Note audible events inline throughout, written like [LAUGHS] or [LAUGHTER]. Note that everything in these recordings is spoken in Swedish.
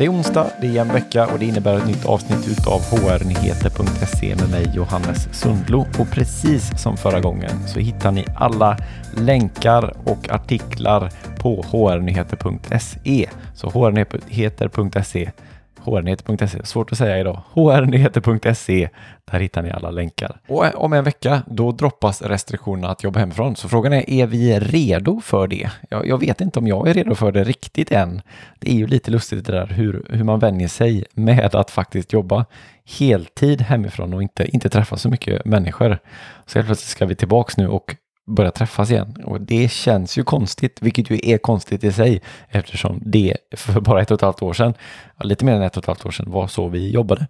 Det är onsdag, det är en vecka och det innebär ett nytt avsnitt utav hrnyheter.se med mig Johannes Sundlo. Och precis som förra gången så hittar ni alla länkar och artiklar på hrnyheter.se. Så hrnyheter.se hrnyheter.se, svårt att säga idag, hrnyheter.se, där hittar ni alla länkar. Och eh, om en vecka, då droppas restriktionerna att jobba hemifrån. Så frågan är, är vi redo för det? Jag, jag, vet inte om jag är redo för det riktigt än. Det är ju lite lustigt det där hur, hur man vänjer sig med att faktiskt jobba heltid hemifrån och inte, inte träffa så mycket människor. Så helt plötsligt ska vi tillbaks nu och börja träffas igen. Och det känns ju konstigt, vilket ju är konstigt i sig eftersom det för bara ett och ett halvt år sedan, lite mer än ett och ett halvt år sedan, var så vi jobbade.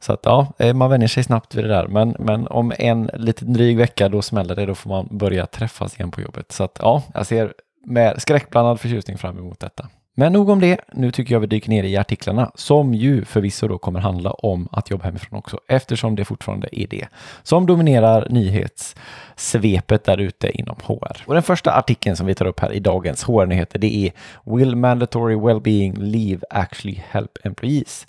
Så att ja, eh, man vänjer sig snabbt vid det där. Men, men om en liten dryg vecka då smäller det, då får man börja träffas igen på jobbet. Så att ja, jag ser med skräckblandad förtjusning fram emot detta. Men nog om det. Nu tycker jag vi dyker ner i artiklarna som ju förvisso då kommer handla om att jobba hemifrån också eftersom det fortfarande är det som dominerar nyhetssvepet där ute inom HR. Och den första artikeln som vi tar upp här i dagens HR-nyheter det är Will mandatory well-being leave actually help employees?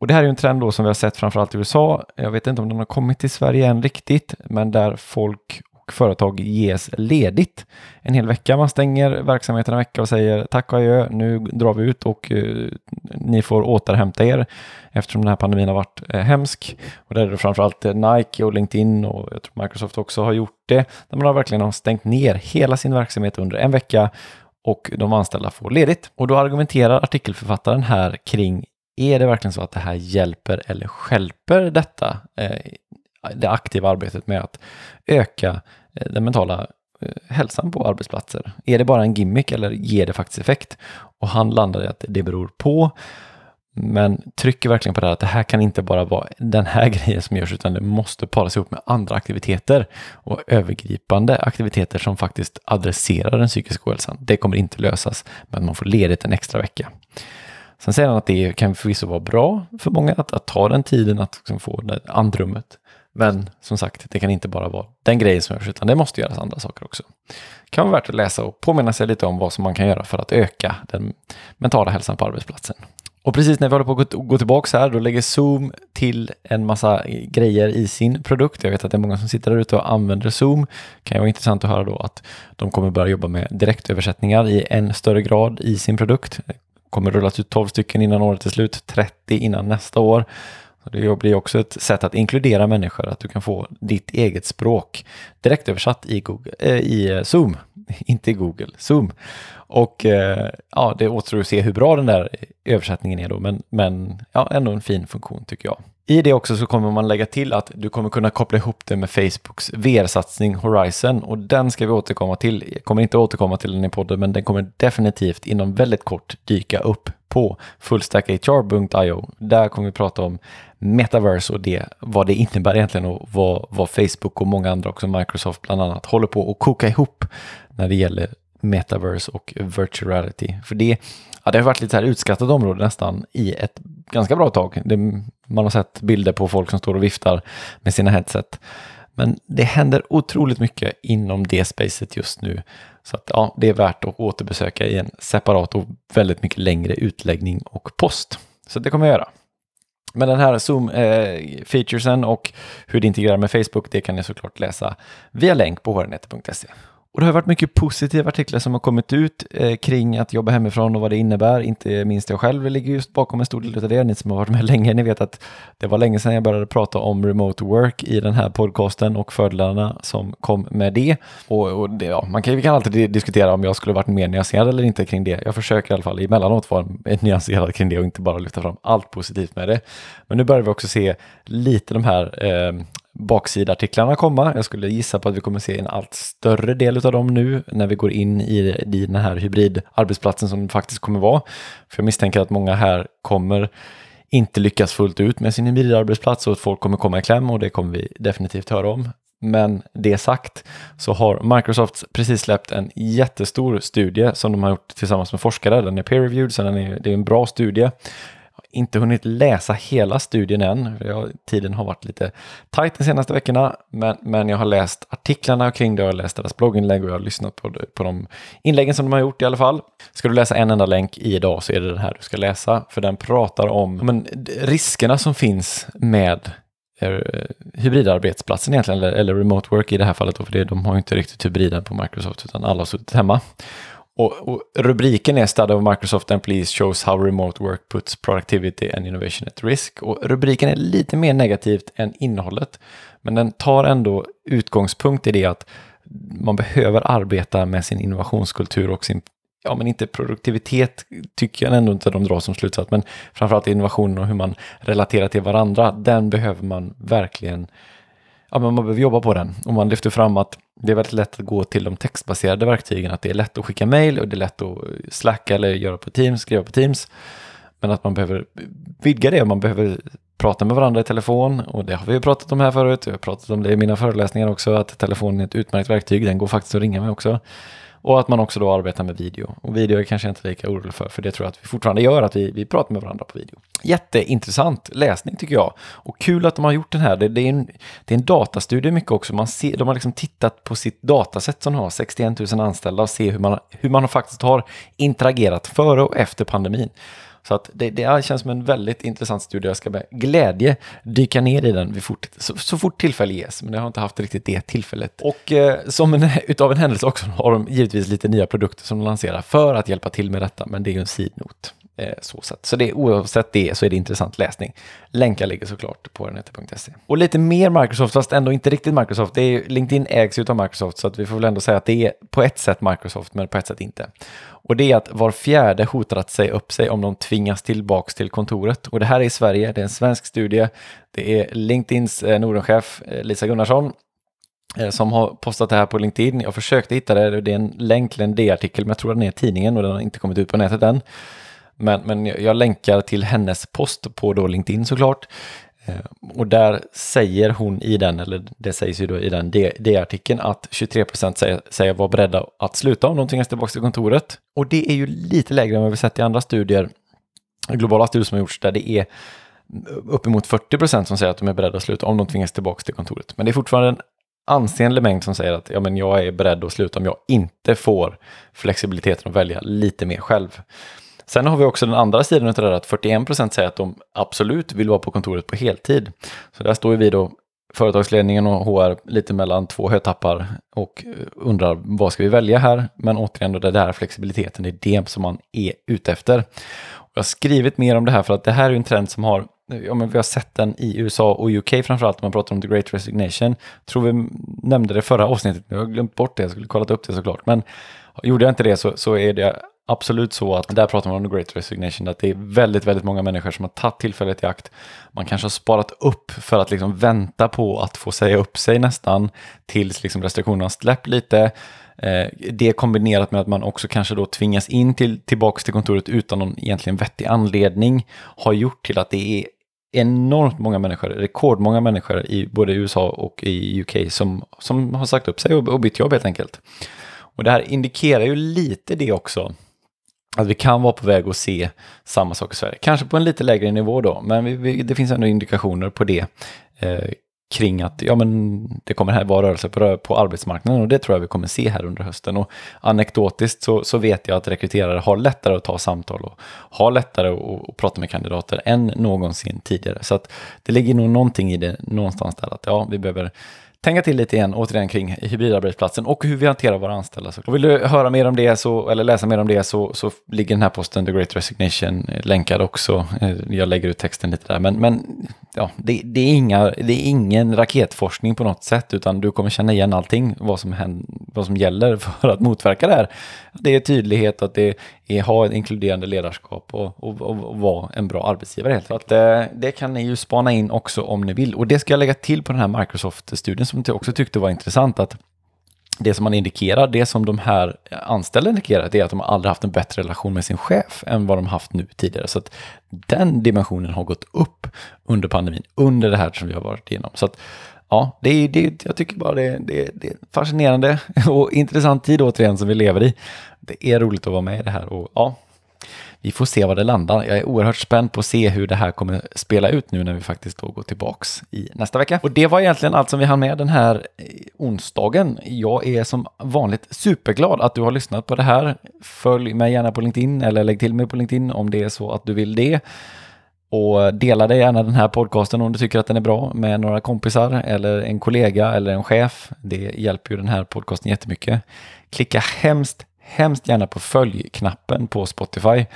Och det här är ju en trend då som vi har sett framförallt i USA. Jag vet inte om den har kommit till Sverige än riktigt, men där folk företag ges ledigt en hel vecka. Man stänger verksamheten en vecka och säger tack och adjö, nu drar vi ut och eh, ni får återhämta er eftersom den här pandemin har varit eh, hemsk. Och där är det framförallt eh, Nike och LinkedIn och jag tror Microsoft också har gjort det. Där man har verkligen har stängt ner hela sin verksamhet under en vecka och de anställda får ledigt. Och då argumenterar artikelförfattaren här kring är det verkligen så att det här hjälper eller skälper detta, eh, det aktiva arbetet med att öka Eh, den mentala eh, hälsan på arbetsplatser. Är det bara en gimmick eller ger det faktiskt effekt? Och han landade i att det beror på, men trycker verkligen på det här att det här kan inte bara vara den här [LAUGHS] grejen som görs, utan det måste paras ihop med andra aktiviteter och övergripande aktiviteter som faktiskt adresserar den psykiska ohälsan. Det kommer inte lösas, men man får ledigt en extra vecka. Sen säger han att det kan förvisso vara bra för många att, att ta den tiden att liksom få det andrummet. Men som sagt, det kan inte bara vara den grejen som görs, utan det måste göras andra saker också. Det kan vara värt att läsa och påminna sig lite om vad som man kan göra för att öka den mentala hälsan på arbetsplatsen. Och precis när vi håller på att gå tillbaka här, då lägger Zoom till en massa grejer i sin produkt. Jag vet att det är många som sitter där ute och använder Zoom. Det kan ju vara intressant att höra då att de kommer börja jobba med direktöversättningar i en större grad i sin produkt. Det kommer rullas ut 12 stycken innan året är slut, 30 innan nästa år. Det blir också ett sätt att inkludera människor, att du kan få ditt eget språk direkt översatt i, Google, eh, i eh, Zoom, [LAUGHS] inte i Google, Zoom. Och eh, ja, det återstår att se hur bra den där översättningen är då, men, men ja, ändå en fin funktion tycker jag. I det också så kommer man lägga till att du kommer kunna koppla ihop det med Facebooks VR-satsning Horizon och den ska vi återkomma till. Jag kommer inte återkomma till den i podden, men den kommer definitivt inom väldigt kort dyka upp på fullstackhr.io. Där kommer vi prata om metaverse och det, vad det innebär egentligen och vad, vad Facebook och många andra, också Microsoft bland annat, håller på att koka ihop när det gäller metaverse och virtual reality. För det, ja, det har varit lite här utskattat område nästan i ett ganska bra tag. Det, man har sett bilder på folk som står och viftar med sina headset. Men det händer otroligt mycket inom det spacet just nu. Så att, ja, det är värt att återbesöka i en separat och väldigt mycket längre utläggning och post. Så det kommer jag göra. Men den här Zoom-featuresen eh, och hur det integrerar med Facebook, det kan ni såklart läsa via länk på hrnet.se. Och det har varit mycket positiva artiklar som har kommit ut eh, kring att jobba hemifrån och vad det innebär. Inte minst jag själv ligger just bakom en stor del av det. Ni som har varit med [LAUGHS] länge, ni vet att det var länge sedan jag började prata om remote work i den här podcasten och fördelarna som kom med det. Och, och det, ja, man kan, vi kan alltid diskutera om jag skulle varit mer nyanserad eller inte kring det. Jag försöker i alla fall emellanåt vara [LAUGHS] nyanserad kring det och inte bara lyfta fram allt positivt med det. Men nu börjar vi också se lite de här eh, baksidartiklarna komma. Jag skulle gissa på att vi kommer se en allt större del av dem nu när vi går in i, i den här hybridarbetsplatsen som det faktiskt kommer vara. För jag misstänker att många här kommer inte lyckas fullt ut med sin hybridarbetsplats och att folk kommer komma i kläm och det kommer vi definitivt höra om. Men det sagt så har Microsoft precis släppt en jättestor studie som de har gjort tillsammans med forskare. Den är peer-reviewed så den är, det är en bra studie inte hunnit läsa hela studien än. Jag, tiden har varit lite tajt de senaste veckorna, men, men jag har läst artiklarna kring det, jag har läst deras blogginlägg och jag har lyssnat på, på de inläggen som de har gjort i alla fall. Ska du läsa en enda länk i idag så är det den här du ska läsa, för den pratar om men, riskerna som finns med eh, hybridarbetsplatsen egentligen, eller, eller remote work i det här fallet, då, för det, de har ju inte riktigt hybriden på Microsoft, utan alla har suttit hemma. Och, och, rubriken är Study of Microsoft Employees shows how remote work puts productivity and innovation at risk. Och rubriken är lite mer negativt än innehållet, men den tar ändå utgångspunkt i det att man behöver arbeta med sin innovationskultur och sin, ja men inte produktivitet tycker jag ändå inte de drar som slutsats, men framförallt innovation och hur man relaterar till varandra, den behöver man verkligen ja, men man behöver jobba på den. Och man lyfter fram att det är väldigt lätt att gå till de textbaserade verktygen, att det är lätt att skicka mail och det är lätt att slacka eller göra på Teams, skriva på Teams. Men att man behöver vidga det, man behöver prata med varandra i telefon och det har vi ju pratat om här förut, jag har pratat om det i mina föreläsningar också, att telefonen är ett utmärkt verktyg, den går faktiskt att ringa med också. Och att man också då arbetar med video. Och video är kanske inte lika orolig för, för det tror jag att vi fortfarande gör, att vi, vi pratar med varandra på video. Jätteintressant läsning tycker jag. Och kul att de har gjort den här. Det, det är, en, det är en datastudie mycket också. Man ser, de har liksom tittat på sitt datasätt som har 61 000 anställda och se hur man, hur man faktiskt har interagerat före och efter pandemin. Så att det, det känns som en väldigt intressant studie. Jag ska med glädje dyka ner i den fort, så, så, fort tillfälle ges. Men jag har inte haft riktigt det tillfället. Och eh, [LAUGHS] som en, utav en händelse också har de givetvis lite nya produkter som de lanserar för att hjälpa till med detta. Men det är ju en sidnot. Eh, så, sätt. så det, oavsett det så är det intressant läsning. Länkar ligger såklart på renete.se. Och lite mer Microsoft, fast ändå inte riktigt Microsoft. Det är, LinkedIn ägs ju av Microsoft, så att vi får väl ändå säga att det är på ett sätt Microsoft, men på ett sätt inte. Och det är att var fjärde hotar att säga upp sig om de tvingas tillbaks till kontoret. Och det här är i Sverige, det är en svensk studie. Det är LinkedIns eh, Nordenchef eh, Lisa Gunnarsson eh, som har postat det här på LinkedIn. Jag försökte hitta det, det är en länk till en D-artikel, men jag tror att den är i tidningen och den har inte kommit ut på nätet än. Men, men jag länkar till hennes post på då LinkedIn såklart. Eh, och där säger hon i den, eller det sägs ju då i den D-artikeln, att 23 procent säger, säger vara beredda att sluta om de tvingas tillbaka till kontoret. Och det är ju lite lägre än vad vi sett i andra studier, globala studier som har gjorts, där det är uppemot 40 procent som säger att de är beredda att sluta om de tvingas tillbaka till kontoret. Men det är fortfarande en ansenlig mängd som säger att ja, men jag är beredd att sluta om jag inte får flexibiliteten att välja lite mer själv. Sen har vi också den andra sidan av det där att 41% säger att de absolut vill vara på kontoret på heltid. Så där står vi då, företagsledningen och HR, lite mellan två hötappar och eh, undrar vad ska vi välja här? Men återigen, då, det där flexibiliteten, det är det som man är ute efter. Och jag har skrivit mer om det här för att det här är en trend som har Ja, men vi har sett den i USA och UK framförallt om man pratar om the great resignation. Tror vi nämnde det förra avsnittet, jag har glömt bort det, jag skulle kollat upp det såklart. Men gjorde jag inte det så, så är det absolut så att där pratar man om the great resignation, att det är väldigt, väldigt många människor som har tagit tillfället i akt. Man kanske har sparat upp för att liksom vänta på att få säga upp sig nästan tills liksom restriktionerna släppt lite. Eh, det kombinerat med att man också kanske då tvingas in till, tillbaka till kontoret utan någon egentligen vettig anledning har gjort till att det är enormt många människor, rekordmånga människor i både USA och i UK som, som har sagt upp sig och, och bytt jobb helt enkelt. Och det här indikerar ju lite det också, att vi kan vara på väg att se samma sak i Sverige. Kanske på en lite lägre nivå då, men vi, vi, det finns ändå indikationer på det eh, kring att ja, men det kommer här vara rörelse på, på arbetsmarknaden och det tror jag vi kommer se här under hösten. Och anekdotiskt så, så vet jag att rekryterare har lättare att ta samtal och har lättare att, att prata med kandidater än någonsin tidigare. Så att det ligger nog någonting i det någonstans där att ja, vi behöver tänka till lite igen, återigen kring hybridarbetsplatsen och hur vi hanterar våra anställda. Och vill du höra mer om det så, eller läsa mer om det så, så ligger den här posten, The Great Resignation, eh, länkad också. Eh, jag lägger ut texten lite där, men, men ja, det, det, är inga, det är ingen raketforskning på något sätt, utan du kommer känna igen allting, vad som, händer, vad som gäller för att motverka det här. Det är tydlighet, att det är ha ett inkluderande ledarskap och, och, och, och vara en bra arbetsgivare helt enkelt. Det, eh, det kan ni ju spana in också om ni vill. Och det ska jag lägga till på den här Microsoft-studien som jag också tyckte var intressant, att det som man indikerar, det som de här anställda indikerar, det är att de aldrig haft en bättre relation med sin chef än vad de haft nu tidigare. Så att den dimensionen har gått upp under pandemin, under det här som vi har varit igenom. Så att ja, det är, det, jag tycker bara det, det, det är fascinerande [LAUGHS] och intressant tid återigen som vi lever i. Det är roligt att vara med i det här och ja, vi får se var det landar. Jag är oerhört spänd på att se hur det här kommer spela ut nu när vi faktiskt då går tillbaks i nästa vecka. Och det var egentligen allt som vi hann med den här eh, onsdagen. Jag är som vanligt superglad att du har lyssnat på det här. Följ mig gärna på LinkedIn eller lägg till mig på LinkedIn om det är så att du vill det. Och dela dig gärna den här podcasten om du tycker att den är bra med några kompisar eller en kollega eller en chef. Det hjälper ju den här podcasten jättemycket. Klicka hemskt, hemskt gärna på följ-knappen på Spotify.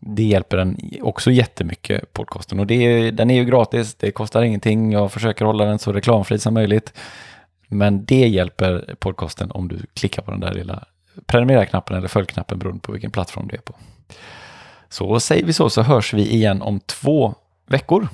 Det hjälper den också jättemycket, podcasten. Och det, den är ju gratis, det kostar ingenting. Jag försöker hålla den så reklamfri som möjligt. Men det hjälper podcasten om du klickar på den där lilla prenumerera-knappen eller följ-knappen beroende på vilken plattform du är på. Så säger vi så, så hörs vi igen om två veckor.